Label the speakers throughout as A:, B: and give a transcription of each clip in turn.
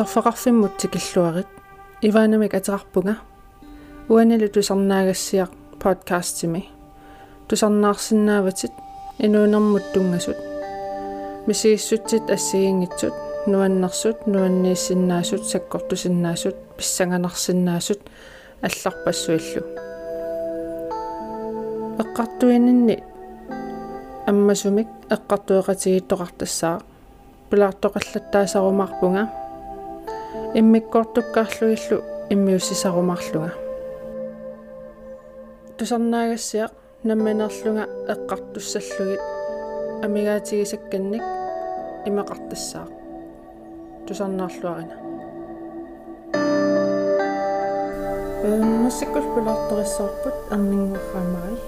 A: сорфеқарфиммут тикиллуарит иваанамик атерарпунга уанилу тусарнаагассиақ подкастими тусарнаарсинааватит инуунэрмут тунгасут мисигиссутсит ассигингитсут нуаннэрсут нуаннииссиннаасут саккортусиннаасут писсанганарсиннаасут алларпассуиллу. Эққартуининни. Аммасумик эққартуеқатигиттоқартассаа пилаартоқаллаттаасарумаарпунга иммиккортуккаарлуиллу иммиуссисарумарлунга тусарнаагассиақ намманерлунга эққартуссаллугит амигаатигисакканник имақартассаа тусарнаарлуарина. Эм массаккул пилаарториссаарпут арнингуарраамари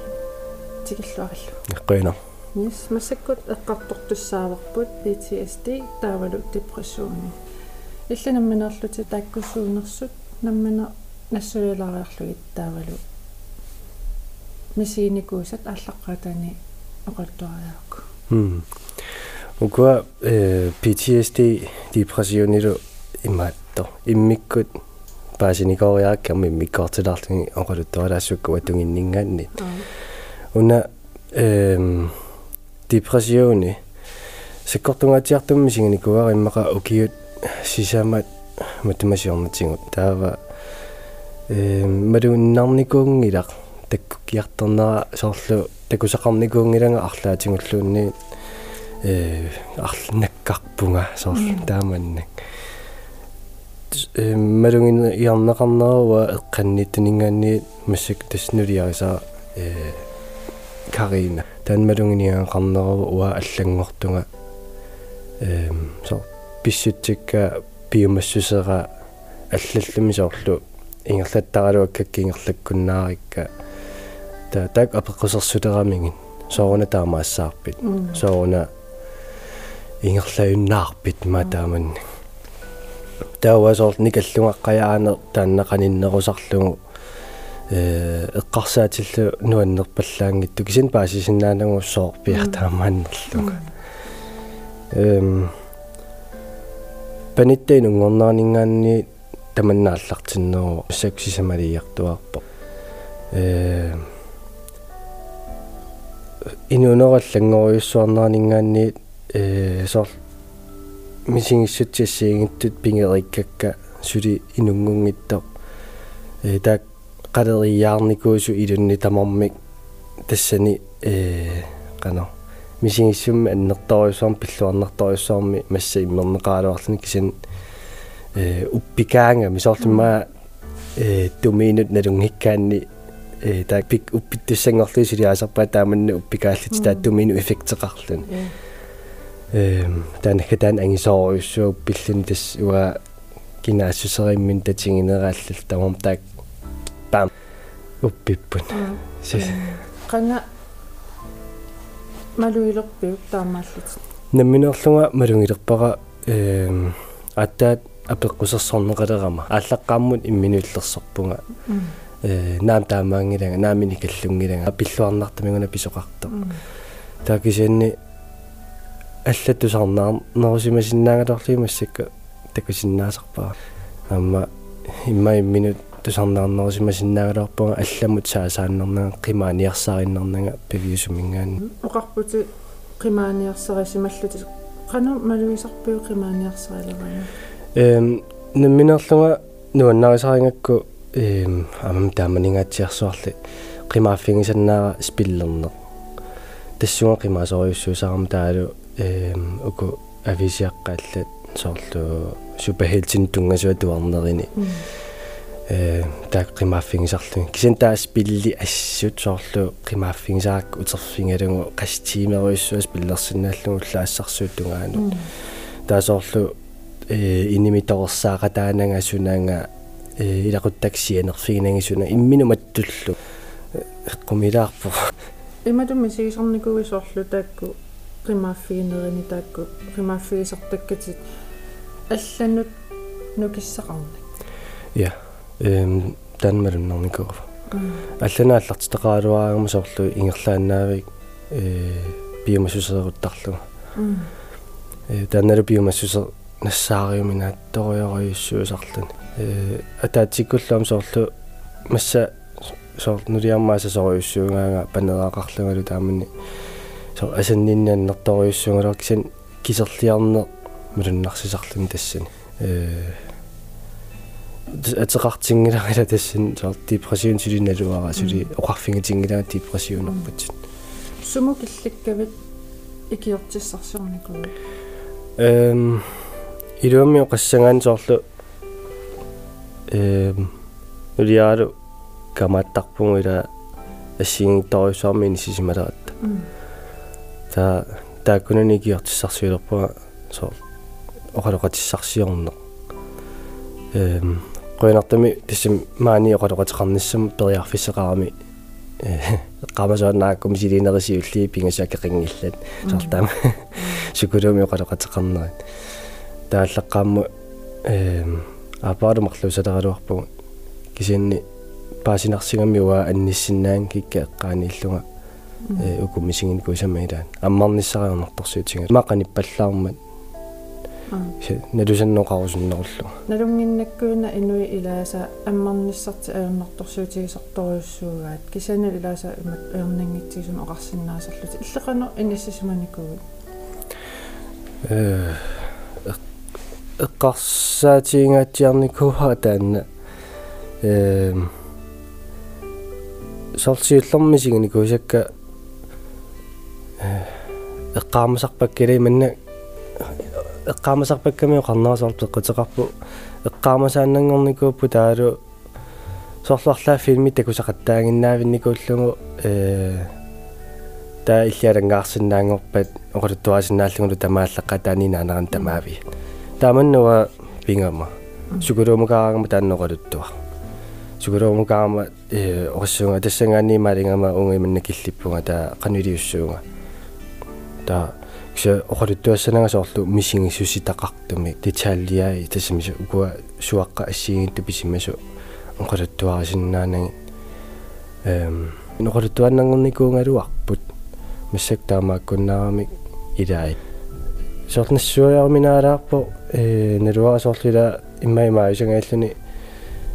A: тикиллуариллу
B: эққуина
A: Yes, массаккут эққартортуссааварпут PTSD таавалу депрессууни. Иллана намминерлути тааккуссуунерсут наммина нассуялаариарлугит таавалу. мисиникуусат аллаққатани оқалтуариаақку.
B: Хм. Ука э PTSD депрессиониру имаатто иммиккут паасиникориааккам иммиккортилаарлуги оқалуттуалаассукку атугиннингаанни. уна эм депрессиони сиккортунгаатиартумми сигникуара иммака укиут сисаамат матемасиорнатингут таава э малуиннарникуунгилақ таккукиартернера соорлу такусақарникуунгилага арлаатингуллуунни э арлнаккарпунга соорлу тааманнак э малунгин иарнеқарнерува эққанниттунингаанни массак таснулиарисаа э карина. Таанмалунгиниаақарнерува уа аллангортунга эм со писсутсикка биомассусера аллаллуми соорлу ингерлаттаралуаккакки ингерлаккуннаарикка. Та так апеққусерсулерамингин сооруна таамаассаарпит сооруна ингерлаюннаарпит матааманни таауасоор никаллунгаққаяаане тааннақаниннерусарлугу э эққарсаатиллу нуаннерпаллаангитту кисин паасисиннаанагу соор пиартаамааннерлуга эм паниттейн унгорнаарнингаанни таманнааллартиннеру саксисамалиартуарпо э инунераллангориуссуарнаарнингаанни э соор мисингиссутсиссиингиттут пингериккакка. Сули инунгунгиттоо э так қалериаарникуусу илунни тамармик тассани э қано мисингиссумми аннерторюсуарм пиллуарнерторюсуарми масса иммернеқаалуарлни кисин э уппикаанга мисоорлимма э доминут налунгиккаанни э так пик уппиттуссангорли силиасарпаа тааманна уппикааллит таа домину эффектеқарлун э танахатаан ангисоориуссуу пиллин тас уа кинаассусериммин татингинерааллал тамам таак пам уппиппут сис
A: qanga малуилерпиук таамааллут
B: намминерлунга малунгилерпара эм аттаат апеққусерсорнеқалерама ааллаққааммут имминуиллерсорпунга э наам таамаангилага наамини каллунгилага пиллуарнартамигуна писоқарто таакисианни аллаттусарнаар нерусимасиннаагалорлимассакка такусиннаасарпаа амма имма имминут тусарнаарнерусимасиннаагалоорпунга алламут саасааннернага қимааниарсаариннернага павиусумингаани
A: оқарпути қимааниарсарисималлути qanu малуисарпиу қимааниарсарилавана
B: эм намминерлунга нуаннарисарингакку эм амам тааманигаатсиарсуарли qimaaffинgisаннаара спиллернер тассунга qimaasoриуссуусаарам таалу эм уку ависиаққааллат соорлу супахелтин тунгасуа туарнерини э так qimaaffинgisarluni кисен таас пилли ассут соорлу qimaaffинgisаак утерфингалугу qastиимеруиссуас пиллерсинааллугу лаассарсуут тунгаану таасоорлу э инимиторсааqa таанага сунаанга э илақуттаксианерфигинангисуна имминуматтуллу эққумилаарпу
A: иматумми сигисарникуисоорлу таакку qimaaffигинерини таакку qimaaffигисартаккатит алланут нукиссақарник
B: я эм танмалуннарникуува алланааллартитеқаалуаагама соорлу ингерлааннаавик э биомассусеруттарлуга э таанналу биомассусер нассаариумина ториориуссуусарлуни э атаатиккуллуам соорлу масса соор нулиармааса сориуссуунгаага панераақарлунгалу таамани соор асанниннааннэрториуссуунгалуар кисан кисерлиарне мулуннарсисарлуни тассани э атеқартингиларила тассан соор депрессиун сулиналуара сули оқарфингатингилага депрессиунерпутсин
A: суму килликкавит икиортиссарсуарникуу
B: эм илуамми оқассангаан соорлу эм улиару камааттарпугу ила ассигингторюсаармини сисималератта та тааккунани киортиссарсуилерпуга соо оқалоқатиссарсиорнеқ эм qoinartami tassam maani oqaloqatiqarnissam periarfisseqarami qamasoannaakkum siliinerisiulli pingasakkeqingillat сартаама сукулуми oqaloqatiqarnerit тааллаққаамму эм апаалумарлусалералуарпугу кисианни паасинарсигами уа анниссиннаан кикка эққаанииллунга э укумисигин кусамаилаан аммарниссариорнарторсуутинга мақаниппаллаармат налусанноқарусуннеруллу
A: налунгиннаккуина инуи илааса аммарниссарти аернарторсуутигисарторуссуугаат кисана илааса имат аернангитсигисун оқарсинаасарлути иллеқану иниссисиманикугут
B: э эққарсаатиингаатиарникуа таанна э сорсиуллэрмисигиникуусакка э эққаамасарпаккали манна эққаамасарпакками оқарнерасоор пеққутеқарпу эққаамасааннангорникууппу таалу соорлуарлаа филми такусақаттаагиннаавинникууллугу э таа иллиалангаарсинаангорпат оқалуттуасинааллугулу тамааллаққа таанинааnerан тамаави тааманнуа пингама сукулуумукаарагама таанноқалуттуа сукулуумукаарама э оқассуунга тассангаанниимаалингама унгиманна киллиппунга таа қанилиуссуунга таа кса оқалуттуассанагасоорлу мисингиссуситақартуми деталиаи тассамису укуа суаққа ассигингитту писимасу оқалуттуарисиннаанаги эм ноқалуттуаннангорникуунгалуарпут массак таамааккуннаарамик илаи соорлнассуаярминаалаарпо э налуарасоорлуила иммаимааюсангааллуни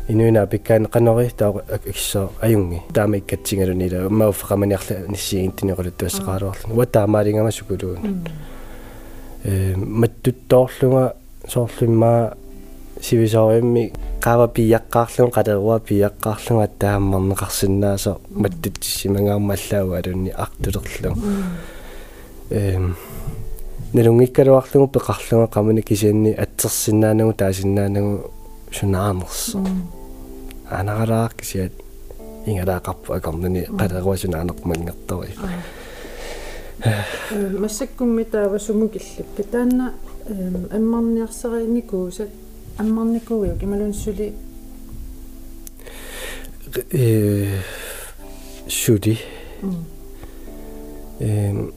B: инуина пиккаан канори таа акиссоо аюнги. Таама иккатсингалунила мауффеқаманиарла ниссиигинтини quluttuassaqaaluarlu уа таамаалингама сукулуун э маттуттоорлунга соорлиммаа сивисооримми qaava piyaqqaarlun qalerua piyaqqaarlunga taammarneqarsinnaasa mattuttissimangaammallau alunni artulerlu эм нэлунгиккалуарлугу пеқарлунга qamuni кисианни атсерсиннаанагу таасиннаанагу сунаарнерсо анагалаа кисиат ингалаақарпу акорнани қалеруасунаанермангертори
A: массаккумми таава сумукиллиппи таанна аммарниарсериникуусат аммарникууиу кималунсули.
B: Э шуди. Эм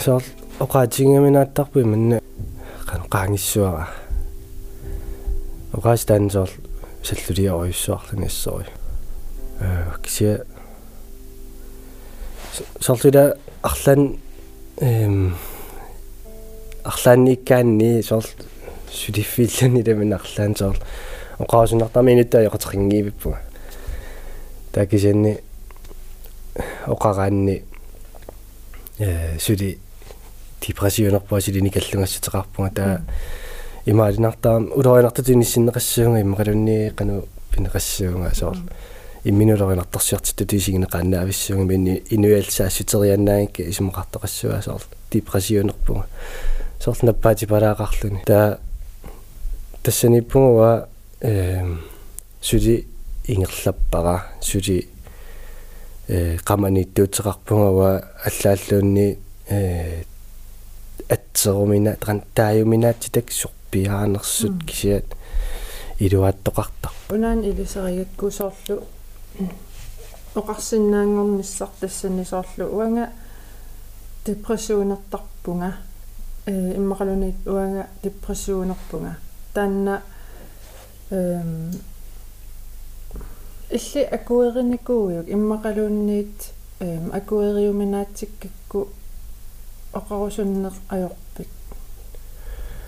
B: соор оқаатингаминааттарпу манна qaangissuara оқаастаансоор саллулиа оюссуарлуниссори э кися сорлула арлан эм арлаанниккаанни соор сулиффиллани ламин арлаан соор оқаасунартами инуттаа яқатеқингиивиппуга такисианни оқараанни э сули депрессионерпуа силини каллунгассутеқарпунга таа имаалинартаам улориинартутиниссиннеқассуунга иммақалунни қану пинеқассуунга соор имминулеринарторсиартитту тисигинеқаанна ависсуунга минни инуиалсаассутерианнаангикка исумақартоқассуа соор депрессионерпунга соор наппаати палаақарлуни таа тассаниппугуа эм сули ингерлаппара сули э qamaniittuutseqarpungawa аллааллуунни э атсерумина трантааюминаатитак пиаанерсут кисиат илуааттоқартар
A: унаан илисеригакку соорлу оқарсинаангорниссар тассани соорлу. Уанга депрессуунертарпунга э иммақалуни уанга депрессуунерпунга таанна эм илли акуериникууйук иммақалуунниит эм акуериуминаатсиккакку оқарусуннеқ ajorpik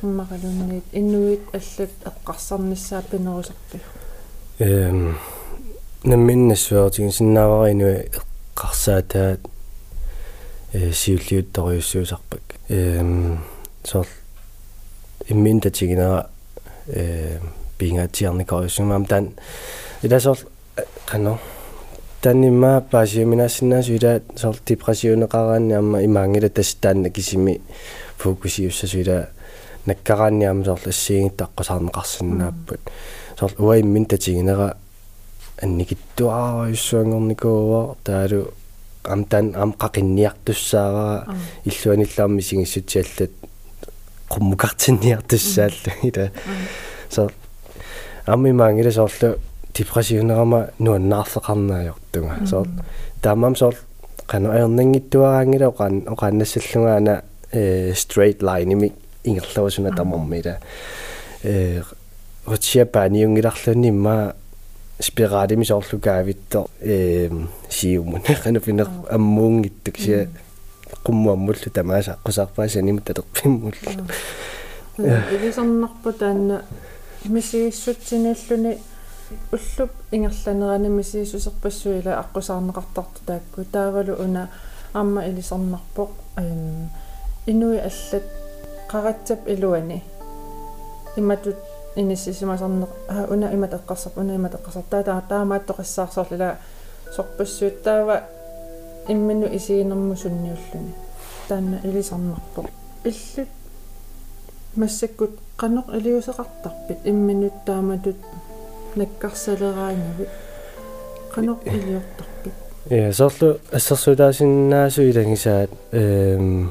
A: иммақалунниит иннуит аллат эққарсарниссаа пинерусарпи
B: эм намминнассуартигин синнааваринуи эққарсаатаат э сиуллиутторюссуусарпак эм сор имминтатигинера э пингаатиарникориусумаам таан иласор кано танимма паасиуминассиннаасу ила сор депрессионеқараанни амма имаангила тастаанна кисими фокусиуссасу ила наккараанниам сор ассиингиттаққусаарнеқарсинааппут сор уаиммин татигинера анникиттуаараюссуангорникууа таалу амтан ам қақинниартуссаара иллуаниллаарми сигиссутиаллат qummukartinniartussaалlu ила со амми маангила соорлу депрессионерама нуаннаарсеқарнаajortuga со таамам соор qanu аернангиттуараангила оqan оqanнассаллунгаана э straight line ими ингерлавасуна тамармила э рутсиапааниунгиларлунни имма спиралими соорлукаавитто э сиумун qanu финер аммуунгиттук сия qummuammullu tamaasa qusarpaasanimu taterpimmulla
A: илисарнарпу таанна мисигиссутсиниллуни уллуп ингерланерани мисигиссусерпассуила аққусаарнеқартарту таакку таавалу уна аама илисарнарпоқ инуи аллат қаратсап илуани иматут иниссисимасарнеқ уна имат эққарсап уна имат эққарсап таа таамааттоқиссаарсоорлила сорпассуут таава иммину исигинерму сунниуллуни таанна илисарнарпо иллут массаккут канеқ илиусеқартарпит имминут тааматут наккарсалераангавит канеқ илиортарпит
B: я сорлу ассерсулаасиннаасу илангисаат эм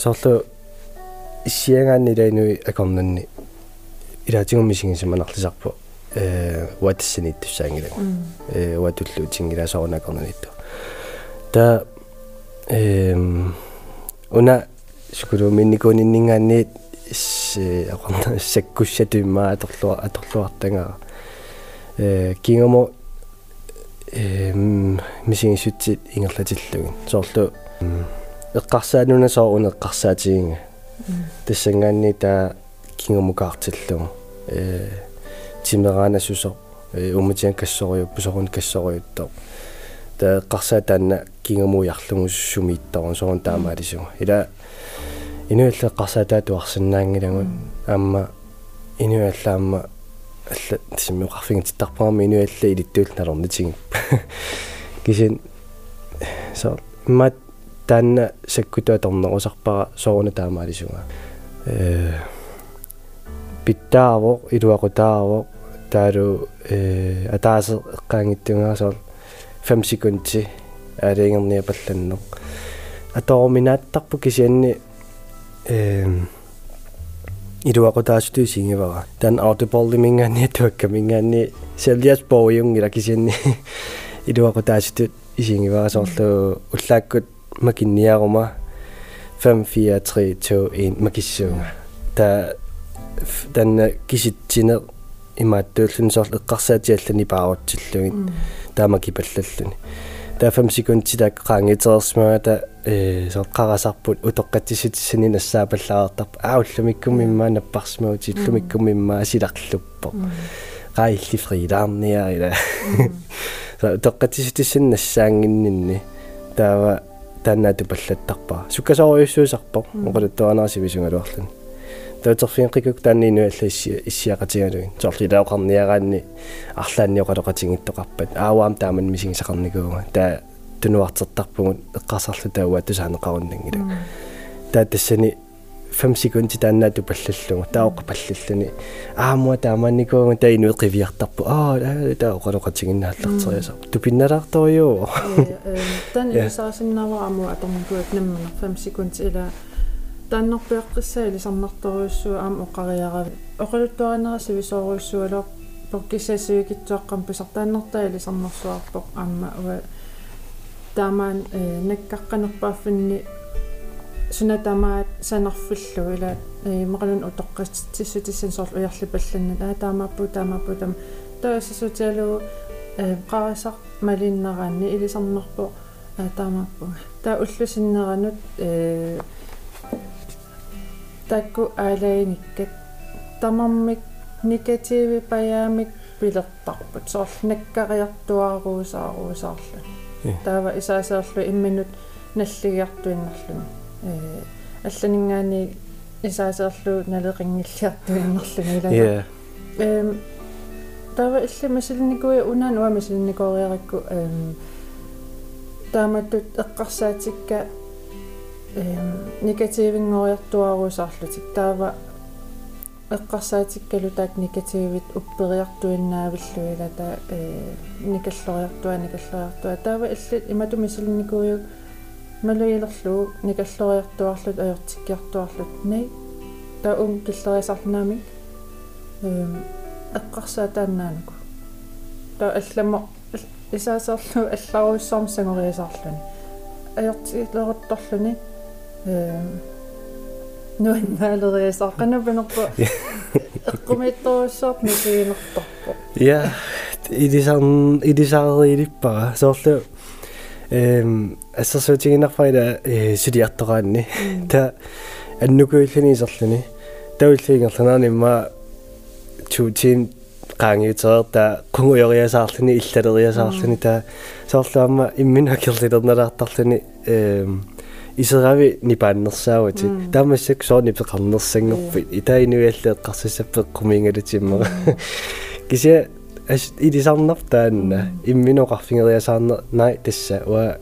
B: сорлу исиангаанни лайнуи акорнанни илаатигуммисигисиманарлисарпу э уатассаниттуссаангилаг э уатуллу тингилаасорунакорнанитту та эм уна сукулуминникуниннингаанниит исси ақарна саккуссатуиммаа аторлуа аторлуартангаа э кингамо эм мисигиссутсит ингерлатиллугин соорлу эққарсаануна соо уна эққарсаатигинга тассангаанни таа кингамукаартиллугу э тимераанасусо э умутиан кассориу пусорун кассориуттоо та эққарсаа таанна кингамуярлугуссумииттарун сорун таамаалисуга ила инуалла эққарсаа туарсинаангилагун аама инуаллаама алла тисиммеқарфигин титтарпарами инуалла илиттуул налорнитигин кисин со мат таанна саккутуа торнерусарпара соруна таамаалисуга. Э питтааво илуақутааво таалу э атаасе эққаангиттунгаасоор 5 секунди алингерния палланнеқ. Аторуминааттарпу кисианни эм илуақутаасуту сингивара тан аутополли мингаанни туакка мингаанни селиас боюнгила кисианни илуақутаасуту исингивара соорлу уллааккут макинниарума 5 4 3 2 1 макиссуунга та танна киситсине имааттууллун соорлу эққарсаатиаллани паарутсиллугин таама кипаллаллуни таа 5 секунди так qaangiтерсмаа та э соққарасарпут утоққатсиситсини нассаапаллаартарп ауллумиккуммиммаа наппарсмау тиллумиккуммиммаа силарлуппо qailli фрилаарниа ила са утоққатсиситсин нассаангиннинни таава тааннаату паллаттарпаа суккасоориуссуусарпо оқалуттуанаарсивисунгалуарлун таатерфиинқикук таанниину алла иссиақатигалугин сорли лаоқарниараанни арлаанни оқалоқатингиттоқарпат ааваам тааман мисигисақарникууга таа тунуартертарпугут эққарсарлу таауа тусаанеқаруннангила таа тассани 5 секунди тааннаату паллаллугу таоқ паллаллуни. Аамуа тааманникууга таинуи қивиартарпу аа таа оқалоқатингиннааллартериаса тупинналаарториу
A: тан исаасиннава амуа аторникуак наммана 5 секунди ила тааннарпиаққиссаа илисарнарторуйуссуа аама оқариарави оқалуттуаринерси висооруйуссуалоо поккисасиукитсуаққам писартааннартаа илисарнэрсуарпоқ аама уа таамаан э наккаққанерпааффинни сунатамаат санарфиллу ила э мақалун утоққатсиссутиссан сорл уярлипалланна аа таамааппу таамааппу там таасасутиалу э қарасақ малиннераанни илисарнерпо аа таамааппу таа уллусиннеранут э такку аалаиниккат тамармик негативи паяамик пилертарпут соорлу наккариартуаруусааруусаарлу таава исаасаарлу имминут наллигиартуиннерлуни э алланингаани исаасаарлу налеқингиллиартуиннерлуни
B: илаа
A: эм таава илли масилникуи унаан уа масилникориаракку эм тааматтут эққарсаатикка эм негативингориартуаруусаарлутик таава эққарсаатиккалу таак негативит уппериартуиннаавиллуила таа э никаллориартуа никаллориартуа. Таава иллит имату мисилникуйу малуилерлуу никаллориартуарлут ajortikkiartuarlut nei таа ум киллериасарнаамик эм эққарсаа тааннаануку таа аллама исаасерлу алларуиссаарм сангориасаарлуни ajortikilleruttorluni эм нуаннаалериасаа канапанерпа эққумитторуссаап мисигинерторпо
B: я идисарн идисаариилиппара соорлу эм ассерсуутигинарфайда э силиартораанни та аннукуиллани исерлуни тауиллиингерланаани имма чутин qaangiuteer ta qunguйориасаарлуни иллалериасаарлуни та соорлуамма имминакерлилерналаартарлуни эм исерави нипааннерсаавати таамассак соорни пеқарнерсангерпи итаинуиалле эққарсиссаппе қумиингалутиммера кися ас идисарнер таанна имминоқарфингериасаарнер най тасса уа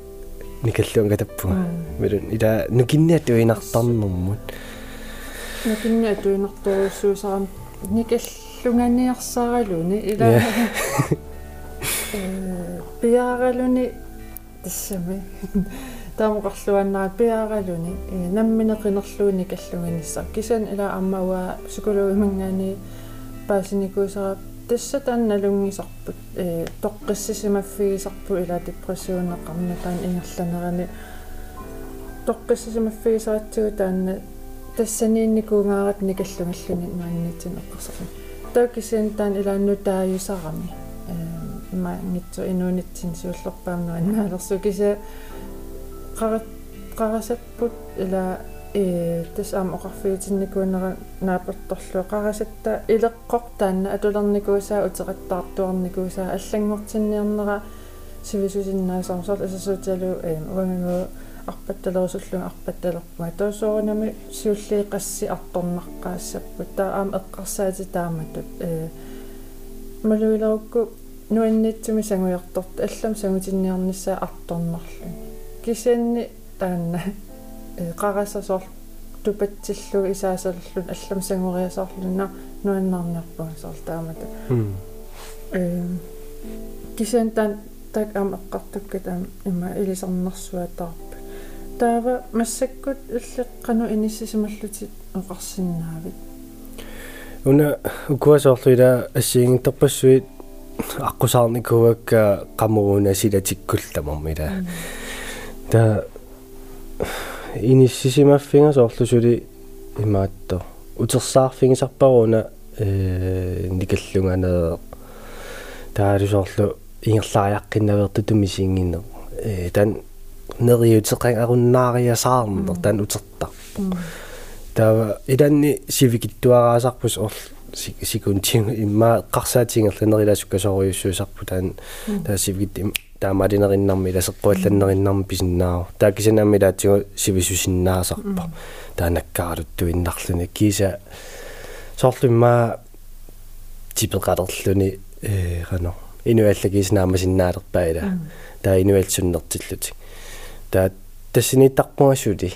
B: никаллуан катаппуга милун ида нукинниат уинартарнэрмут
A: нукинниат уинарторуссуусарам никаллунганиарсааралуни ила э пиаралуни тассами таамоқарлуаннаа пиаралуни намминеқинерлууни каллунганиссар кисан ила аммауа сукулуимангаани паасиникуусара тасса таанналунгисарпут э тоққиссисимаффигисарпу ила депрессионеқарнатаан ингерланерани тоққиссисимаффигисаратсигу таанна тассаниинникуунгаарат никаллунгаллуни мааннитин эққарсарлу таакисин таан илаанну тааюсарами. Э маангитсу инуунитсин сууллерпаамну аннаалерсу киса qara qarasapпут ила э тас аама оқарфиутинникуунера нааперторлу қарасатта илеққоқ таанна атулерникуусаа утеқаттаартуарникуусаа аллангортинниарнера сивисусиннаасаар сор асасууталу э уангагу арпатталерусуллуга арпатталерпуга тоосоорунами сиуллииқасси арторнаққаассаппут таа аама эққарсаати тааматут э малуилерукку нуаннитсуми сангуйарторт аллам сангутинниарниссаа арторнерлу кисианни таанна исаасаллун аллам сангориасаарлуна нуаннаарнерпуга соор таамата э кисиан таан так ам эққартукка таам има илисарнерсуатаарпа таава массаккут иллеққану иниссисималлутит оқарсинаавит
B: уна укуасоорлуила ассиингитторпассуит аққусаарникуакка қамуруна силатиккулламармила та иниссисимаффинга соорлусули имаатто утерсаарфигисарпаруна э никаллунганаа таалусоорлу ингерлаариаққиннаверту мисингинне э тан нериутеққан аруннаариасаарнер тан утертарпо таа иданни сивикиттуараасарпус орл сикунтин имма қарсаатингерланерилаасуккасоруйуссуусарпу таан таа сивикит таамалинериннарми ласеққуалланнериннарми писиннаа таакисанамми лаатсигу сивисусиннаасарпа таанаккааралуттуиннарлуни киса соорлумма типеқалерлуни э рано инуаллагиснаамасиннаалерпаила таа инуалсуннертиллутик таа тассиниттарпуасули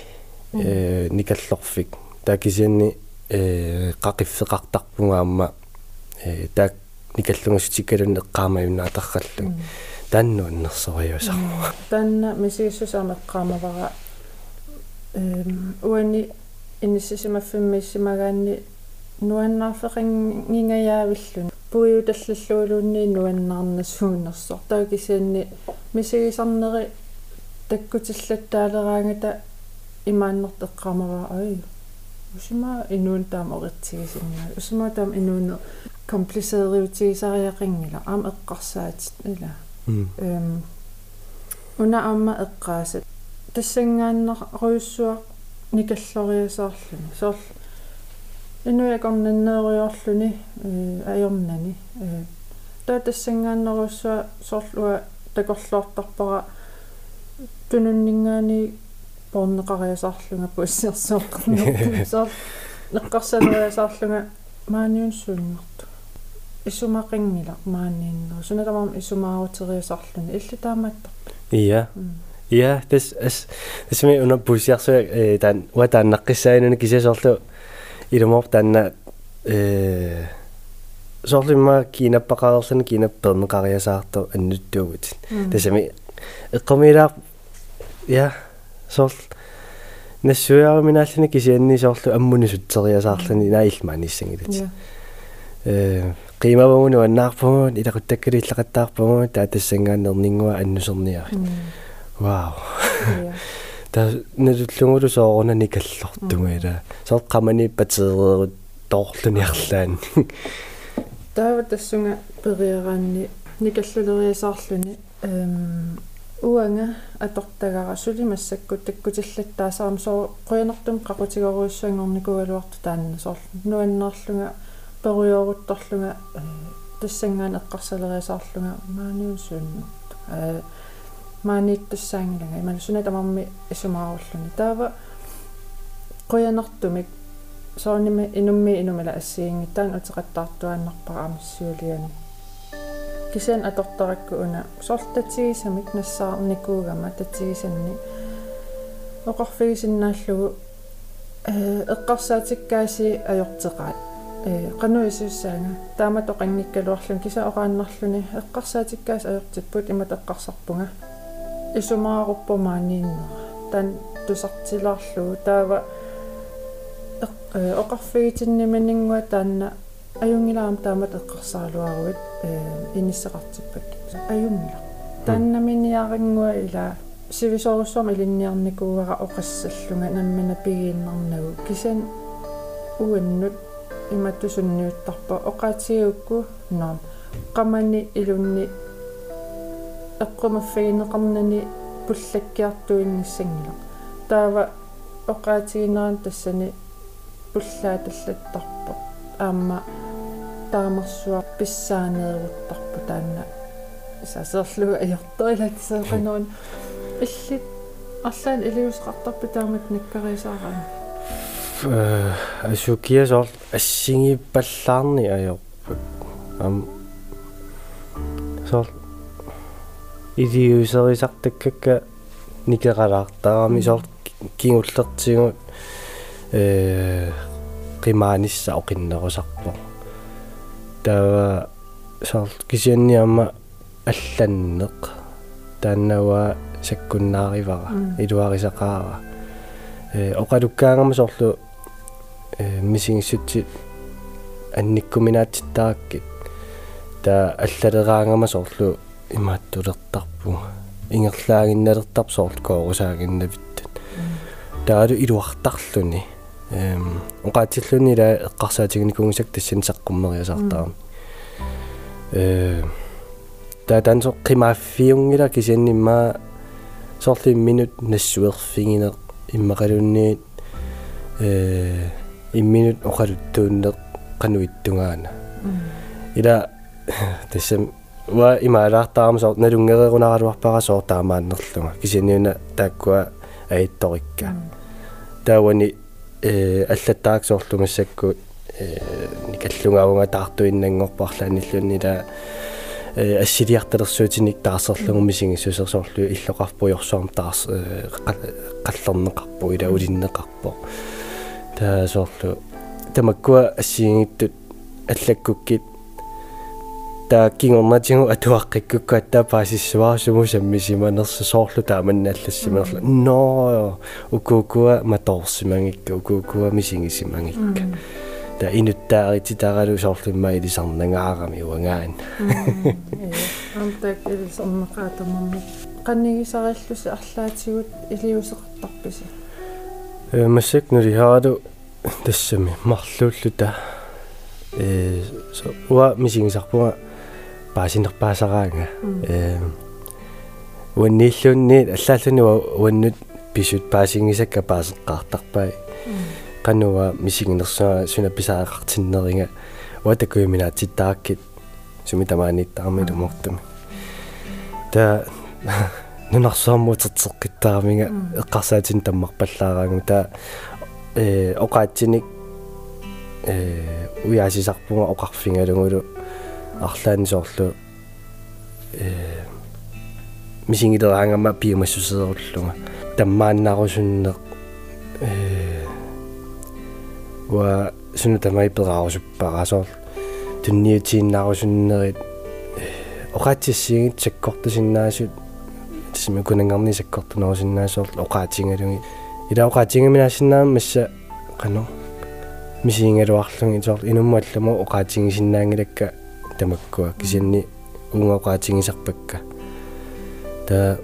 B: э никаллорфик таакисианни э қақиффеқартарпунгаама э таа никаллунгасутиккалун эққаамаюннаатарраллу таннуаннерсориусарма
A: танна мисигиссусаамеққаамавара эм уани инниссисимаффиммиссимагаанни нуаннаарфеқингингаявиллун пуиуталлаллуулуунни нуаннаарнасуунерсор таакисианни мисигисарнери таккутиллаттаалераангата имааннерт эққаамаваа ай усима инуун таама оритсигисиннаа усима таама инуунне комплисеериутигисариақингила аама эққарсаатит ила эм уна аама эққаасат тассангааннеруйуссуа никаллориасаарлуни соор инуякорнаннеериорлүни э аёрнани. Э таа тассангааннеруссуа соорлуа такорлуартарпара тунуннингаани порнеқариасаарлунга пуссиерсооққарнерпу соор неққарсалериасаарлунга maaниун сууннэрту исумақингила maaнииннеру суналамам исумаарутириасаарлуни илли таамааттарпа
B: ия ия тэс эс тэсми уна пуссиарсуа э тан уа тааннаққиссаануни кисасоорлу илумор таанна э соорлимма кинаппақаарлани кинаппернеқариасаарту аннуттуугут тэсами эққомилаа я соорл нассуяарминааллани кисианни соорлу аммуни сутсериасаарлани наилмааниссангилати э qimavamunu annaarpugut ilaquttakkalillaqattaarpugut taatassангааннернингуа аннусерниари вау та нэллугулу соорунани каллортугила соо qamani патерерут тоорлуниарлаан
A: таава тассунга периараанни никаллулериасаарлуни эм уанга атортагара сулимассаккут таккутиллаттаасаарам соо қуянартум қақутигоруиссуангорникугалуарту таанна соор нуаннерлунга периорутторлунга тассангаан эққарсалериасаарлунга maaниун сууннут э maaнииттассаангилага иман суна тамарми исумааруллуни таава қуянартумик сооними инумми инумила ассиингиттаан утеқаттаартуаннарпара амиссуулиани кисен атортаракку уна. Сортатигисамик нассаарникуугама татигисанни оқарфигисиннааллугу э эққарсаатиккааси ajorteqaat э qannuisuussaanga таамат оқангиккалуарлун киса оқааннарлуни эққарсаатиккаас ajortipпут имат эққарсарпунга. Исумааруппумаанииннера тан тусартилаарлугу таава оқарфигитинниманингуа таанна аюнгилаам таамат эққарсаалуаруит э иниссеқартиппак аюнгила. Тааннаминиарингуа ила сивисоруссуам илинниарникуугара оқассаллунга. Наммина пигииннарнагу. Кисан уаннут иматтусунниуттарпа оқаатигукку ноом qamani ilunni эққумаффигинеқарнани пуллаккиартуинниссангила таава оқаатигинеран тассани пуллааталлаттарпо аама таамарсуа писсаанееруттарпу таанна. Сасерлуга аёрторилат сеэқануун иллит арлаан илиусеқартарпу таамат наккарисаараа
B: э асукиасоор ассигиппаллаарни аёрпут ам соор илиусерисартаккакка никералаартарами соор кингуллертигут э qimaanisса oqinnerusarpo таа саар кисианниама алланнеq тааннава саккуннааривара илуарисақаара э оқалуккаангама соорлу э мисингиссутси анниккуминаатиттараккит таа аллалераангама соорлу имааттулертарпу ингерлаагинналертар соорлу коорусаагиннавиттат таалу илуартарлуни эм оqaатиллуни ила эққарсаатигникунгисак тассин саққуммериасартаа э та тансо қимааффиунгила кисианнимма сорли минут нассуерфигине иммақалунниит э имминут оқалуттууннеқ қануиттунгаана ила тассам ва имаалаартаарма соор налунгерерунаралуарпара соор таамааннерлунга кисианниуна тааккуа аитторикка таавани э аллаттаак соорлумассакку э никаллунгаавунга таартуиннангорпарлааниллуннила э ассилиарталерсуутиник таарсерлугумисигиссусерсоорлу иллоқарпуйорсуарм таарс қаллернеқарпу ила улиннеқарпо таа соорлу тамаккуа ассиингиттут аллаккуккит. Таа кингорнатигу атуаққиккукка аттаа паасиссуарсуму саммисиманерсу соорлу тааманнааллассимерлу но укукуа маторсимангикка укукуа мисигисимангикка та инуттаарити тааралу соорлумма илисарнангаарами уангаан
A: амтак илисарнеқаатамамми qannigисариллуси арлаатигут илиусеқартарписи
B: э массак нулихааду тассами марлууллута э со уа мисигисарпуга паасинерпаасараанга э уаннииллуунни аллааллуни уаннут писут паасингисакка паасеққартарпай qanua misiginersuа суна писаақартиннеринга уатакуиминаатиттааккит сумитамааниттаарми лумортами та нунарсуармуутертеққиттаарамига эққарсаатин таммарпаллаараагу та э оқаатсиник э уяасисарпунга оқарфингалугулу арлаани соорлу э мисингилераангама пиумассусееруллунга таммааннаарусуннеқ э уа суну тамай пераарусуппараасоор тунниутииннаарусуннерит оқаатсиссиигит саккортусиннаасут тисми кунангарни саккортунерусиннаасоор оқаатингалуги ила оқаатингаминаасиннаам масса қано мисиингалуарлуги соор инуммалламу оқаатингисиннаангилакка тамаккуа кисианни унгоqaатингисарпакка та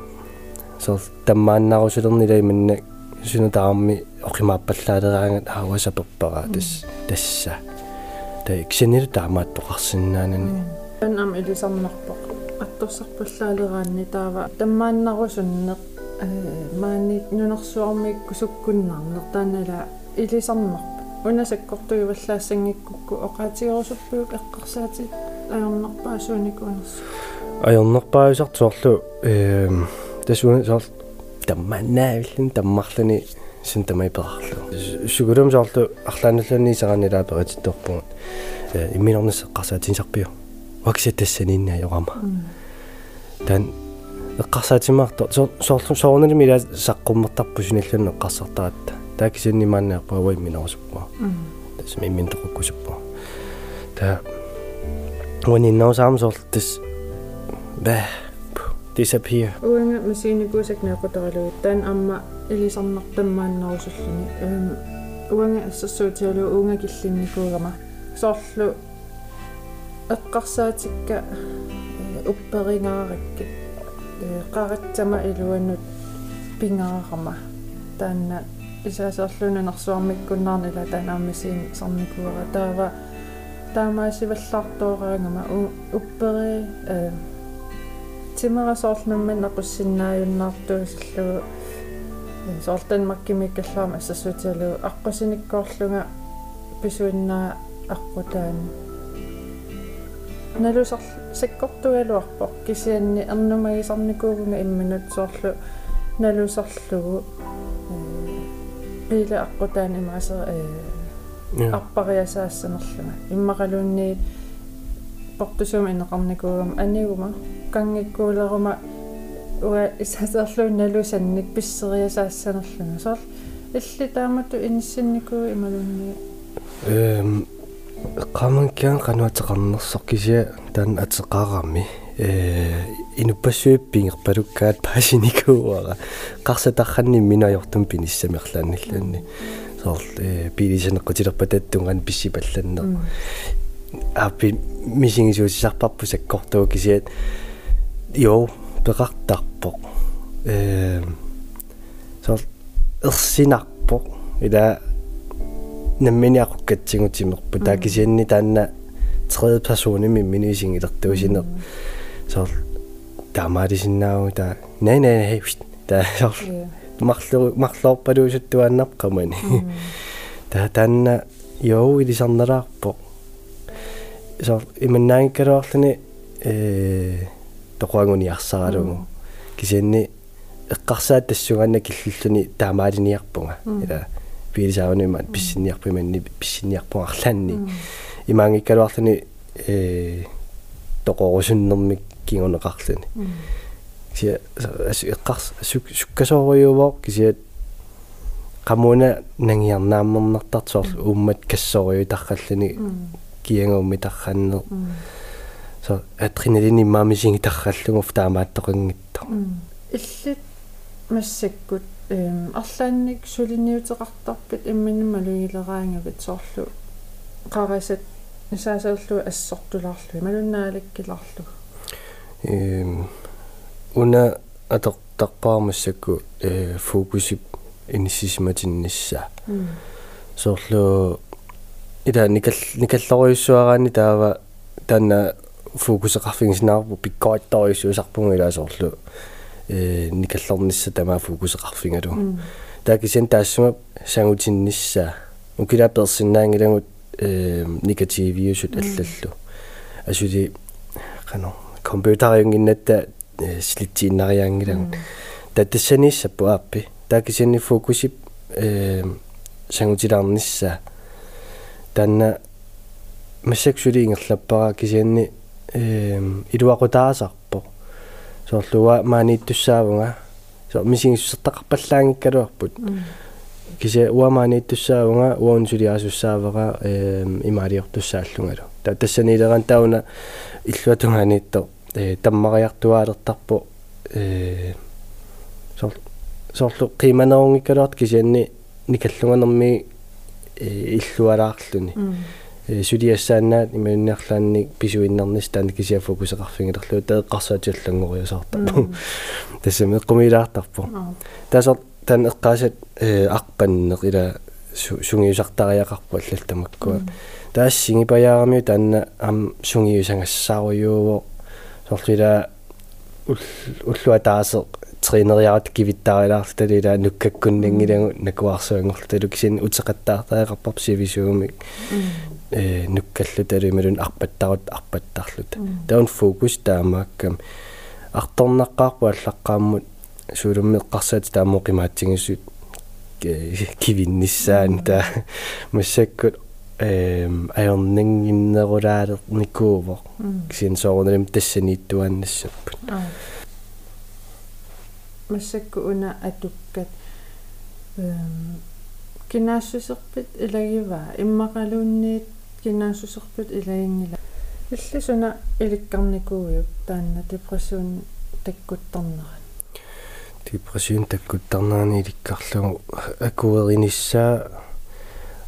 B: соор таммааннаарусулернила иманна суну таарми оқимааппаллаалераангат аавасаперпара тас тасса та иксанил таамаат тоқарсинаанани
A: ан ам илисарнарпоқ аттуссарпаллаалераанни таава. Таммааннарусуннеқ э маани нунерсуармик кусуккуннарнер таанала илисарнарпа унасаккортуиваллаассангиккукку оқаатигерусуппук эққарсаати. Аернарпаа сууникуунерс
B: аернерпаасарт соорлу э тасуун соор тамманнаавиллун таммарлуни син тамай перарлу сугурум соорлу арлааналлуни саранилаа перититторпугут э имминорнас эққарсаатинсарпиу вакси тассанинна йорама тан эққарсаатимаарто соорлу соорнали мила саққуммертарпу синаллун эққарсартаратта таакисиннимааннеарпа уи минорсуппа тас миммин тоқуккусуппа та уаниннаусаам соорлтас бэ disappear
A: уанга масиникуусак неқутаралугит таан амма илисарнартаммааннерусуллуни эм уанга ассерсуутиалу уунга киллинникуугама. Соорлу эққарсаатикка упперингааракки қаратсама илуаннут пингаарама. Таанна исаасерлуна нерсуармиккуннаарнила танааммасиин сарникуара. Таава таамаасиваллаартоораангама уппери э тимерасоорлнамман нақуссиннааюннаартуисаллугу соортан маккимиккаллаама ассассуутиалу аққусиниккоорлунга писуиннаа аққутаани налусар саккортугалуарпоқ кисианни эрнумагисарникуугунга имманут соорлу налусарлугу пила аққутаани маасер э арпариасаассанерлунга иммақалуунни портусума инеқарникуугама анигума кангиккуулерума уа исасерлуун налусанник писсериасаассанерлунга соор илли таамату иниссинникуу ималунни
B: эм qamangkian qanuatеqarnersoq kisia tan ateqarami э инуппассуиппингерпалуккаат паасиникууара қарсатарранни минаёртум пиниссамерлаанналлаанни соор э пилисанеққутилерпа таттунган писсипалланнер апи мисингисуусисарпарпу саккортуа кисиат jo peqartarpoq э соор ерсинарпоқ ила намминиаққатсигутимерпу таакисианни таанна tredje person i min minisiнгилертуусинер соор таамаалисиннаау та nej nej nej та соор марлу марлоорпалуусуттуааннап qamani та таанна ёо илисарналаарпоқ соор иманнаангкалоорлуни э тоқуангуниарсаралугу кисианни эққарсаат тассугаанна киллуллуни таамаалиниарпунга ила пилисаавнуимаат писсинниарпиманни писсинниарпунгарлаанни имаангиккалуарлуни э тоқорусуннэрмик кигунеқарлуни кися эққарс суккасоориувоо кисиат qamuna nangiarnaammernertarsoor uummat kassoriutарраллуни киангуумми тарраннер so адреналин иммаамисинги тарраллугуф таамааттоқингитто
A: иллит массаккут эм арлаанник сулиниутеқартарпит имманиммалугилераангавит соорлу қарасат нисаасауллу ассортулаарлу малуннаалаккиларлу
B: эм уна атортарпаамассакку э фокусип иниссисиматиннisса соорлу ида никал никаллориуссуараани таава таана фокусеқарфингисинаарпу пиккоитториуссуусарпунга илаасоорлу э никаллорнисса тамаа фокусеқарфингалу таакисен таассума сангутиннisса укилаперсиннаангилагут э негативиусут аллаллу. Асули кано компьютериунгиннатта слитсииннариаангилагут таттассаниссаппу ааппи таакисини фокусип э сангутилаарнisса танна массаксули ингерлаппара кисианни э илуакутаасарпо соорлуа maaнииттуссаавунга со мисигиссертақарпаллаангиккалуарпут кися уамаанииттуссаавунга уонсулиасуссаавара э имаалиортуссааллунгалу та тассанилеран тауна иллуатунганиитто э таммариартуаалертарпо э соор соорлу қиманерунгиккалуарт кисианни никаллунганерми иллуалаарлүни сулиассаанаат имаунниарлаанни писуиннарнис таана кисиа фокусеқарфингилерлу таэққарсаатиллангориусаартарпу тассами эққумилаартарпу таасор таан эққаасат арпаннеқ ила сунгиусартариақарпу аллалтамаккуа. Таассигипаяарами таанна ам сунгиусангассааруйуувоо сорлила уллуа таасе тренериарат кивиттаарилаарл талила нуккаккуннангилагу накуарсуангорлу талуксин утеқаттаартаеқарпарп сивисууми э нуккаллу талималун арпаттарут арпаттарлут таун фокус таамааккам арторнаққарпу аллаққааммут суулуммеққарсаати таамоқимаатсигиссут кивинниссаан та массаккут эм аёрнингиннерулаалер никуувоқ кисин сооруналим тассанииттуааннассаппут
A: массакку уна атуккат эм кинаассусерпит илагива иммақалуунниит кинаассусерпит илагингила иллисуна иликкарникууйуп таанна депрессиун таккуттарнеран
B: депрессиун таккуттарнерани иликкарлугу акуеринissaа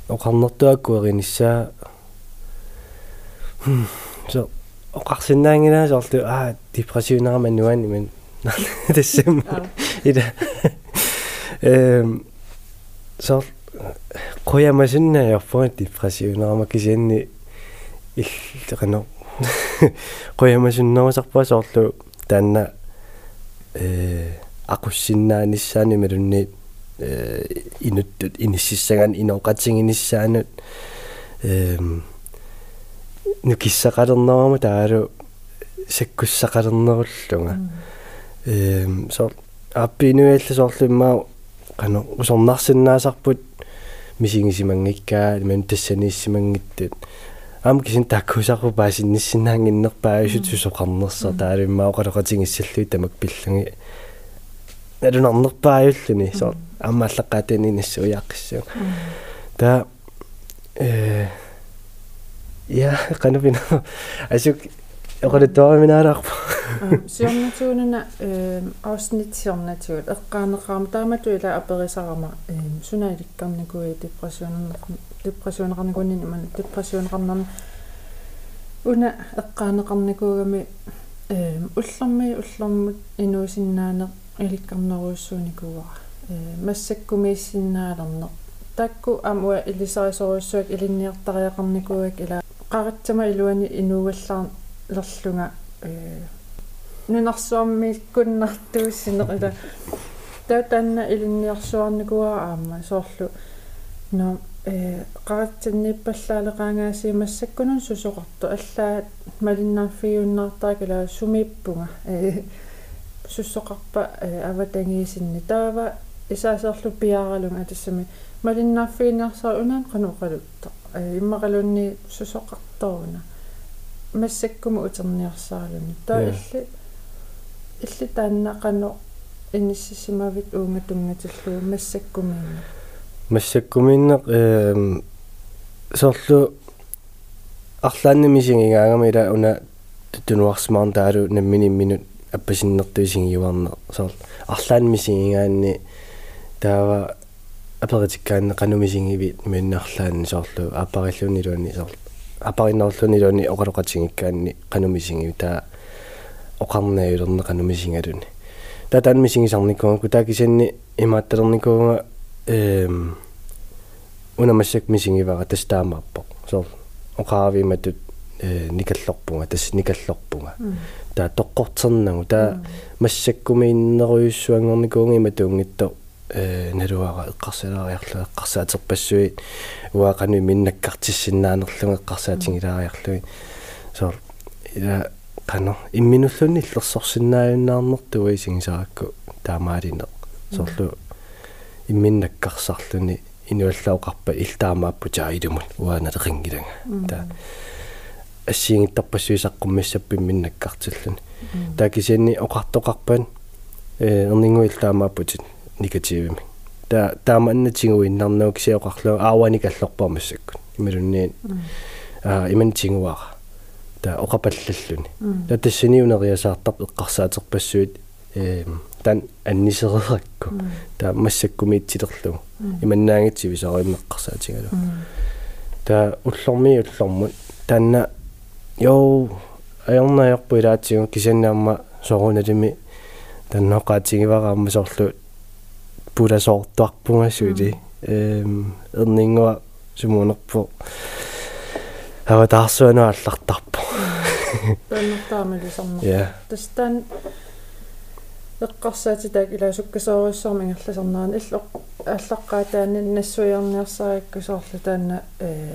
B: оқарнерту акуеринissaа so оқарсиннаангина соорлу аа депрессиунерама нуан иман тассам ида эм så qoyamasunna yorpuat depressionерама кисианни иллеқано qoyamasunnerусарпаа соорлу таанна э aqussиннааниссаани малунни э инуттут иниссаган иноқатсигиниссаанут эм нукиссақалернерама таалу саккуссақалернеруллунга эм аппинуялла соорлиммаа qanu usornarsinnaasarput мисигисимангиккаа ман тассанииссимангиттут аама кисин таккусарпу паасинниссинаангиннерпаа исут сусоқарнерсаа таалиммаа оқалоқатингиссаллуи тамак пилланги. Налунарнерпааюллуни соо аамааллаққаатани нассуяаққиссуу та э я канапина асук оқалуттуараминаараарпу
A: сиорнатуунана э авснит сиорнатуут эққаанеқарма таамату ила аперисарама э сунаиликкарникуи депрессионернер депрессионеқарникуунни иман депрессионеқарнерна уна эққаанеқарникуугами э уллерми уллермут инуусиннаанеқ иликкарнеруйуссууникууара э массаккумииссиннаалернеқ такку амуа илисарисоруйуссуак илинниартариақарникууак ила qaratama iluani inuugallar лерлунга э нунарсуаммииккуннартууссинеқила таатаанна илинниарсуарникуа аама соорлу но э qaratsanniippallaaleqaangaasi массаккунун сусоқарту. Аллаа малиннаарфиуннаартаа кала сумииппунга э суссоқарпа аватангиисинни таава исаасерлу пиаралунга тассами малиннаарфииннарсаа унаан қануқалутта э иммақалунни сусоқарторуна массаккума утерниарсаалуни таа илли илли тааннақано иниссисимавит унгатунгатиллуу массаккумиинна
B: массаккумииннеқ эм соорлу арлааннамисингаагама ила уна тутунуарсмаар таалу наммини минут аппасиннертуисингиуарне соор арлаанмисингааанни таава аперитиккаанне канумисингиви миннаарлаанни соорлу апариллуни луани соор апариннерлунилуни оқалоқатингиккаанни қанумисингиу таа оқарнааюлерне қанумисингалуни таа таанмисингисарникуангу таа кисанни имаатталерникуунга эм унамассак мисингивара тастаамаарпо соор оқаавиматут э никаллорпунга тас никаллорпунга. Таа тоққортернагу таа массаккумииннеруйуссуангорникуунга иматуунгитто э налуара эққарсилаариарлу эққарсаатерпассуит уақану миннаккартиссиннаанерлуг эққарсаатингилаариарлуи соор ила qano имминуллуни иллерсорсиннааюннаарнэрту уисигисаракку таамаалине сорлу имминнаккарсарлуни инуаллаоқарпа илтаамааппу таилумут уааналеқингилага та ассиингиттарпассуисаққуммиссаппи миннаккартиллуни таакисианни оқартоқарпан э эрнингуиллаамааппутит негативими та тааманнатингуиннарнуу кисиоқарлу аавани каллорпармассаккут ималунниин аа имантингуара та оқапаллаллуни та тассаниунериасаартар эққарсаатерпассуит э тан аннисереракку та массаккумиитсилерлугу иманнаангитсиви саримеққарсаатингалу та уллорми уллормут танна ёо аернаярпу илаатсигу кисаннаама соруналими танноқаатигивараама сорлу пуласоортуарпунгасуили эм эрнингуа сумунерпу ава таарсуану аллартарпу
A: таннертаамалисарнер
B: я
A: тастан эққарсаатитаак ила суккасоориссаарми ингерласарнаан иллоқ аллаққаатаани нассуиарниарсарикку соорлу таана э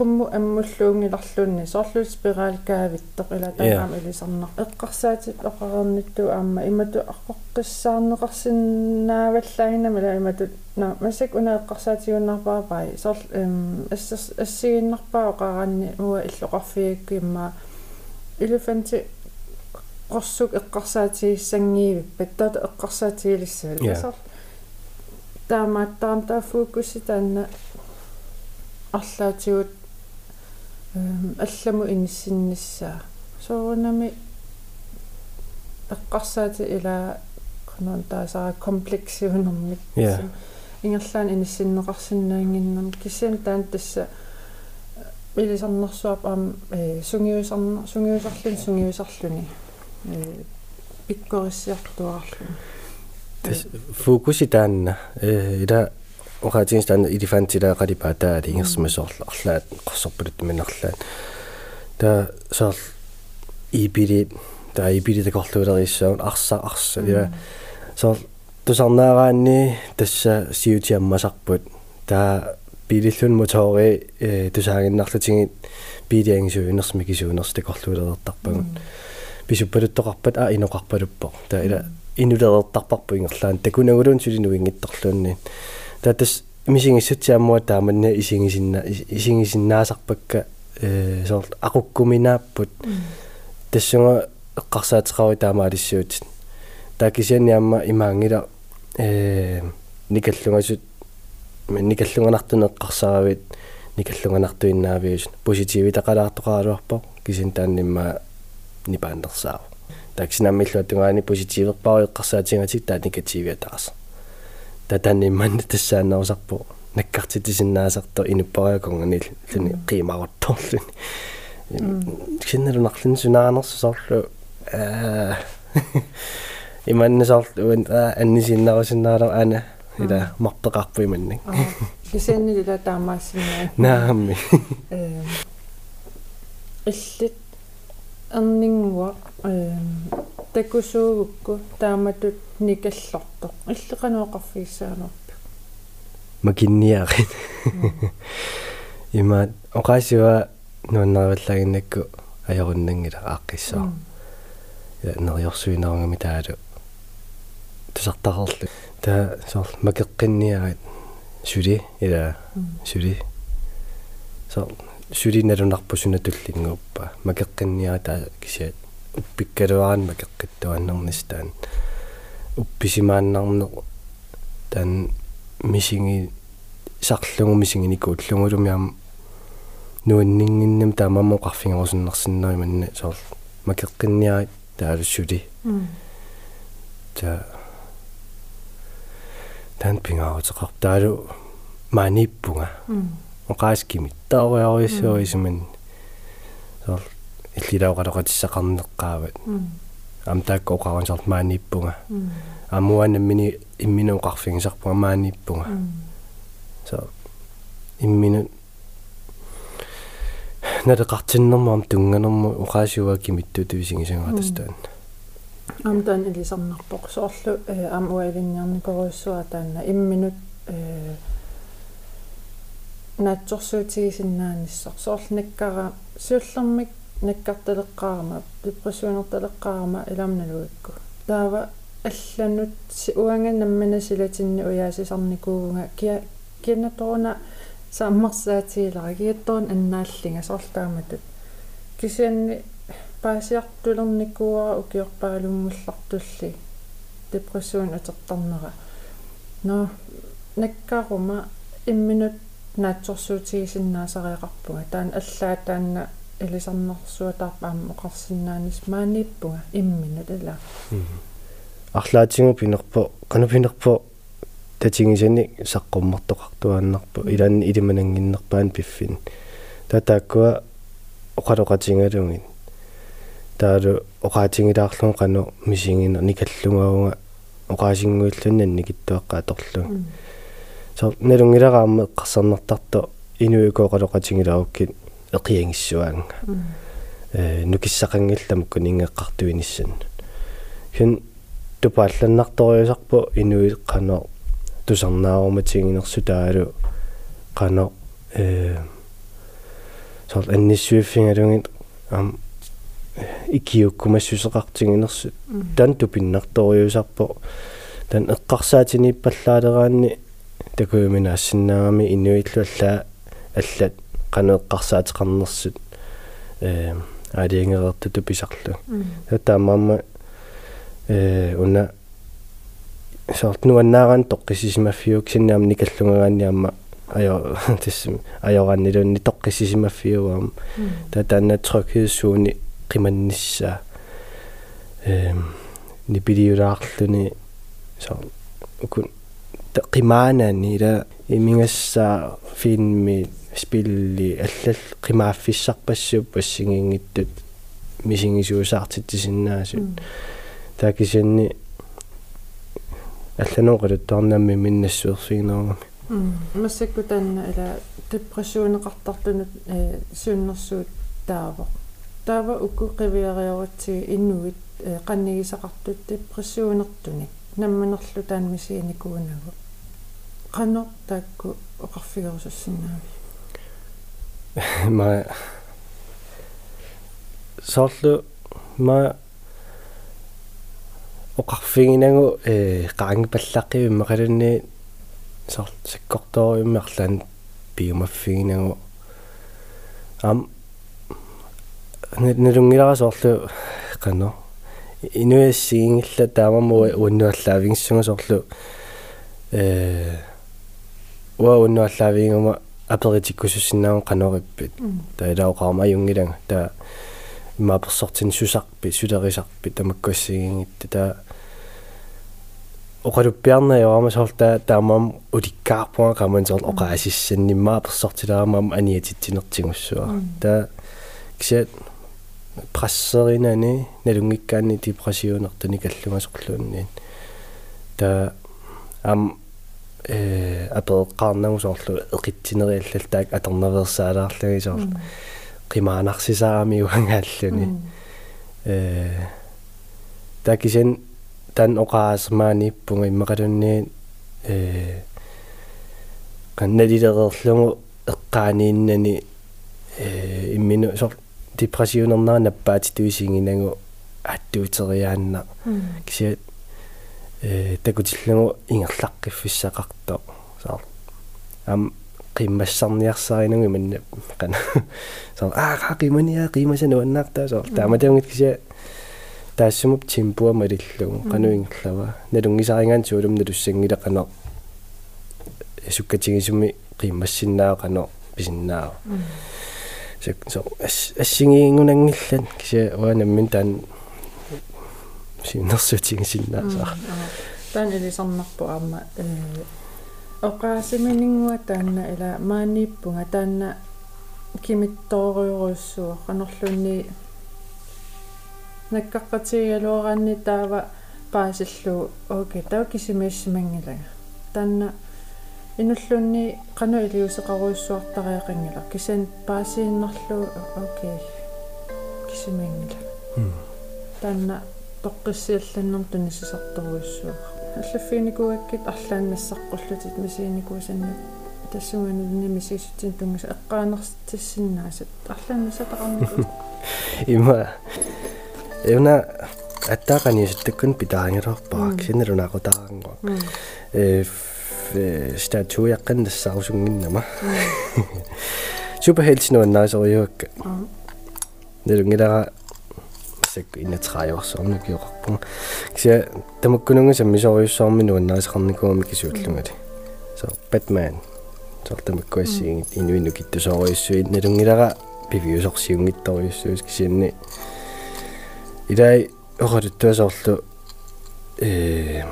A: qummu аммуллуунгиларлунни соорлу спиралкаавиттоқ ила таам илисарнақ эққарсаатит оқарернитту аама имату аққоққиссаарнеқарсинааваллаагинами ила имату на масак уна эққарсаатигуннарпаапай сорл эм ассас ассигиннарпаа оқаранни уа иллоқарфиакку имма элефанти qorsuq eqqarsaatigissangiivippat taata eqqarsaatigilissaal tasar таамааттарам таа фокуси таанна арлаатигут алламу иниссиннссаа соорунами эққарсаати ила конон таасара комплексиунэрмик ингерлаан иниссиннеқарсинаангиннэрм киссиан таан тасса илисарнэрсуап аам э сунгиусарна сунгиусарлун сунгиусарлуни. Э пиккориссиартуарлуни
B: тас фокуси таанна. Э ила оқаатингстан илифантилаақалипаа ингерсмасоорлу арлаат қорсорпулут минерлаат та соор ибили та ибили такорлуулериссаун арса арса я соор тусарнаараанни тасса сиутиаммасарпут та билиллун мотори э тусаагиннарлутингит билиангисуинерсми кисуинерс такорлуулеэртарпагун писуппалуттоқарпат а иноқарпалуппо та ила инулеэртарпарпу ингерлаан. Такунагулуун сулинуингитторлуунни татас мисингиссутсиаммуа тааманна исингисинна исингисиннаасарпакка э соор aqukkuminaapпут тассунга эққарсаатеқаруи таамаалиссуутит таакисианниамма имаангила э никаллунгасут никаллунганартуне эққарсаравит никаллунганартуиннаавиус поситиви тақалаартоқаалуарпо кисин тааннимма нипааннерсаав тааксинаммиллуа тунгаани поситивеқпаруи эққарсаатингатик таа негативиа таарса татанимманна тассаанаусарпу наккартитисиннаасарто инуппариаконгани луни қимарутторлуни кинналунарлун сунаанерсу соорлу аа иманнасоорлу аннисиннарусиннаалер ана ила марпеқарпу иманнак
A: кисенни ила таамаассинаа
B: наамми
A: э иллит эрнингуа э такусуугукку тааматут никаллортоq иллеqanuoqarfiissaanерпи
B: макинниарин има оқаасиуа нуаннериваллагиннакку аёруннангила ааққиссаа я нериорсуинарнгами таалу. Тусартарерлу таа соор макеққинниарит сули ила сули соор сули налунарпу сунатуллингууппа макеққинниара таа кисиат уппиккалуаран макеққиттуаннернис таан упписимааннарне таан мисинги сарлугу мисингиникууллугулумиам нуаннингиннам таамаммо қарфингерусиннерсиннери манна соор макеққинниара таалуссули та тан пингаутеқар таалу маниппунга оқааскимит таариариссуарисиман соор иллилауqaloqatissaqarneqqaavat амтаакка оқарансарт мааниппунга амуанаммини имминуоқарфигисарпунга мааниппунга so иммину налеқартиннэрмаам тунганерму оқаасуа кимитту тувисигисангаатастаан
A: ам таан илисарнарпоq соорлу ам уалинниарникоруссуа таанна. Имминут э наатсорсуутигисиннааниссор соорлниккара сиуллэрмик наккарталеққарама депрессионерталеққарама иламналуикку таава алланут уанга наммана силатинни уяасисарникуунга кия кинаторуна сааммарсаатигилара киатторун аннааллинга соорлтааматут кисианни паасиартулерникуара укиорпаалунгуллартулли депрессиун атертарнера но наккарума имминут наатсорсуутигисиннаасариақарпуга таан аллаа таанна илисарнэрсуатаарпаама оқарсинаанис мааниппуга имминут ала
B: арлаатингу пинерпо канупинерпо татингисани саққуммартоқартуааннарпу илаанни илиманангиннерпаан пиффин татааккуа оқалоқатингалунгин таалу оқаатингилаарлун қану мисингина никаллунгауга оқаасингуиллуннан никиттуаққа аторлу со налунгилараама эққарсарнартарто инуикооқалоқатингилауккит эқиангиссуаанга э нукиссақангилламукку нингеққартуиниссан хин тупаалланнарториусарпу инуи қано тусарнааруматингинерсу таалу қано э сол анниссуиффингалугит ам икиуккумассусеқартингинерсу тан тупиннарториусарпу тан эққарсаатиниппаллаалераанни такууминаассиннаарами инуиллу аллаа аллат qanеққарсаатеқарнерсут э аалиангереэртуту писарлу таамаама э уна сортнуаннааран тоққисисимаффиук синнаам никаллунгагаанниамма аё тиссим аёраннилунни тоққисисимаффиуаам татаанна трyghedssuuni qimannissa эм нипилиулаарлуни со укун qimaaнаани ила имингасса филми спилли аллал qimaaffissarpassuu пассигингиттут мисингисуусаартитсиннаасут таакисианни алланооqaluttuarnaammi миннассуерсигинерма
A: массакку таанна ила депрессуунеқартартунут сууннэрсуут таава таава укку қивиариорутсиги иннуит қаннигисақартут депрессуунертуник намманерлу таан мисиникуунагу qanor taakku oqarfigurusussинаави
B: ма соорлу ма оқарфигинагу э qaangipallaqqivi мақалунни соор саккорториуммерлаан пиумаффигинагу ам нэрүнгилара соорлу қано инуяссигингилла таамаму уаннуаллаавингиссунга соорлу э уа уаннуаллаавингума аперитиккусуссиннааву канориппит таилаоqaама юнгилага таа имааперсортин сусарпи сулерисарпи тамаккуассигингитта таа оқалуппиарна яама сорта таамам уликкаарпуа каман сор оқаасиссаннимаа персортилаамам аниатитсинертигуссуа таа кисиат прассеринани налунгиккаани депрессионертани каллугасорлуунниин таа ам э апеэккаарнагусоорлу эқитсинериаллал таак атерневерсаалаарлугисоор qimaanersisaarami uangaalluni э такисен тан оқаасмааниппунга иммақалунни э канналилереерлугу эққаанииннани э иммину сор депрессионернаа наппаатитуисингинагу аттуутериаанна кисиат э такутиллугу ингерлаққиффиссақарто саар ам qimmassarniarsaarinungi manna qana саар аа qaqimania qimmasanu annaartaa соор тааматаунгит кися таассумуп тимпуа малиллугу qanуингерлава налунгисарингаан суулумна туссангила qano суккатигисуми qimmaссиннаа qano писиннаа сек со ассигиингунангиллан кися уанаммин таан синнерсутигисиннаа саар
A: таан илисарнарпу аама э оқаасиминингуа таанна ила мааниппунга таанна кимиттоориуруссуа канорлунни наккаққатигалуаранни таава паасиллу окей таа кисимиассимангилага таанна инуллунни қану илиусеқаруйссуартариақангила кисан паасииннерлу окей кисимангила таанна тоққиссиалланнэрм тунисисарторуиссуа аллаффиникуаккит арлаан массаққуллутит мисиникуусаннут тассуганни мисисутин тунгас эққаанерстиссиннаасат арлаан мисатақарнику
B: има. Эвна аттаақаниусуттаккун питаангерорпаа кисинерунақутаарангуа э статуяққаннассаарусунгиннама суперхелтинуаннаасориуакка нэрнгилара сак иннатраайорсорну киоқарпунга кися тамаккунунга саммисориуссаарми нуаннаасақарникуами кисууллунгали so batman. Сортамаккуассиин инуину киттусоориуссуит налунгилара пивиусорсиунгитториуссуус кисианни илай оралуттуасоорлу э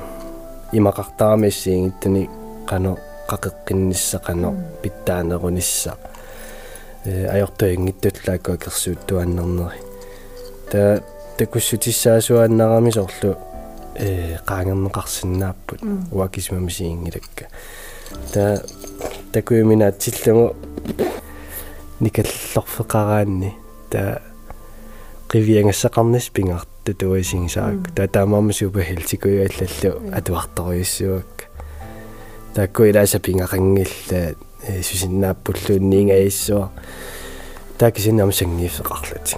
B: имақартарамиссиингиттани qano qaqeqqinissa qano pittaanерунisса э ajortuingittulлааккуа керсуuттуаннернери та такуссутиссаасуаннарами сорлу э qaangerneqarsinnaapпут уакисмамисиингилакка та такуиминаатсиллугу никаллорфеқараанни та qivиангассақарнис пингарту туасингисаак та таамаама супа хелтикуяаллаллу атуарторюссуак таккуилааса пингақангилла сусиннааппуллуунниингаиссуа таакисиннаама сангииффеқарлути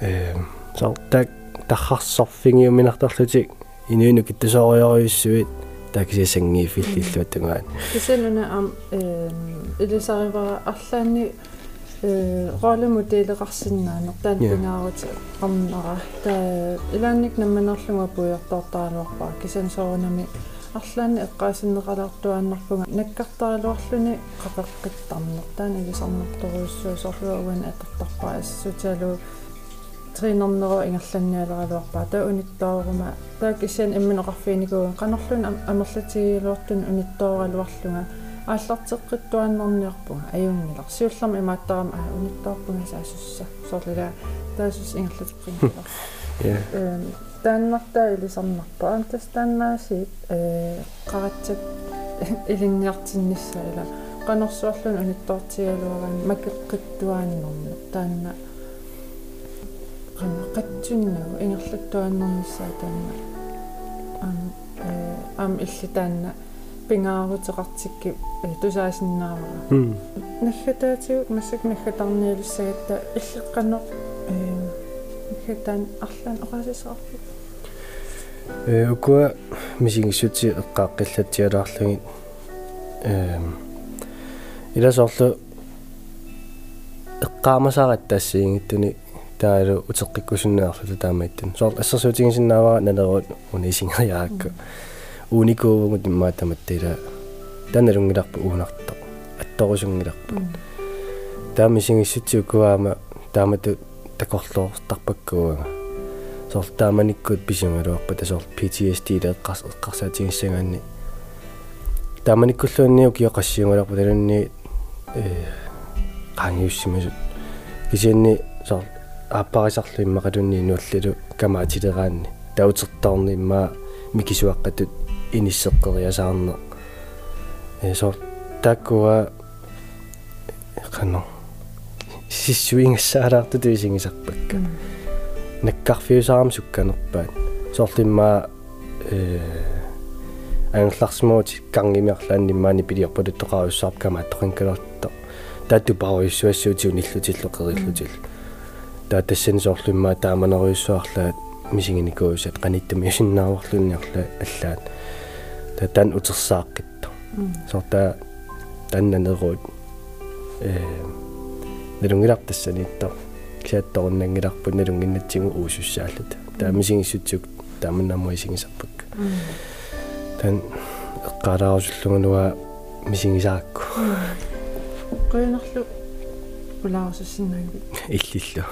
B: э соо так тархарсорфингиуминартарлутик инуину киттусоориориуссуит таакиси сангииффиллиллуаттунгаан
A: кисануна ам э илисаривара арлаани э ролемоделеқарсинаанер таан пингаарути арнера таа илаанник намманерлуга пуйортортаалуарпаа кисан соорунами арлаани эққаасиннеқалаартуааннарпунга наккартаалуарлүни қақеққиттарнер таана гисарнерторуиссуа сорлуагуан атертарпаа ассутиалу тринернеро ингерланниалералуарпаа таа униттоорума таа кисиан имминеқарфиникуун қанерлун амерлатигилуартун униттооралуарлунга ааллартеққиттуаннерниарпунга аюнгилар сиуллерма имааттарама аа униттоорпунга саасусса соорлила таасус ингерлатеққингилар я тааннартаа илисарнарпа антас тааннаасиит э qaratsak илинниартиннisса ила qanорсуарлун униттортигалуаран макеққиттуааннэрну таанна qatsуннагу ингерлаттуаннэрниссаа таанна ам э ам илли таанна пингаарутеқартикки тусаасиннаавара наггатаатигут массак наггатарниалуссагатта иллеққанеқ
B: э укуа мисигиссути эққааққиллатсиалаарлугит эм иласоорлу эққаамасаарат тассиингиттуни таалу утеққиккусуннаарлу таамаиттун соор ассерсуутигисиннаавара налерут унисингериаакку уникуувгут иммаатаматтила таналунгиларпу уунартаа атторусунгиларпу таамисигиссути укуаама таамату такорлоортарпаккуага соор тааманиккут писунгалуарпа тасоор PTSD леэққарс эққарсаатигиссагаанни тааманиккуллуунниу киоқассиунгаларпа талунни э qaangiussimasut кисианни соор ааппарисарлу иммақалунни нуаллалу камаатилераанни таутертаарни имма микисуаққатут иниссеққериасаарне э соор таккуа қано сиссуингассаалаарту туисингисарпакка наккарфиусаарам сукканерпаат соорлиммаа э ангерларсмуут кангимиарлааннимаани пилиорпалуттоқаруссаарп камааттоқинкалорто таатту пауиссуассуутиу ниллутиллоқериллутил таа тассани соорлиммаа тааманериуссуарлаат мисигиникуусат qaниттами юсиннааруарлунниарла аллаат таа тан утерсааққитто сорта таннанеруут э нэрүнгилартассаниитто киатторуннангиларпут налунгиннатсигу уусуссааллут таамисигиссутсук тааманнамуисигисарпак тан эққалаарусуллугунуа мисигисаакку
A: qoyunerlu ulaarusussinnagi
B: иллиллу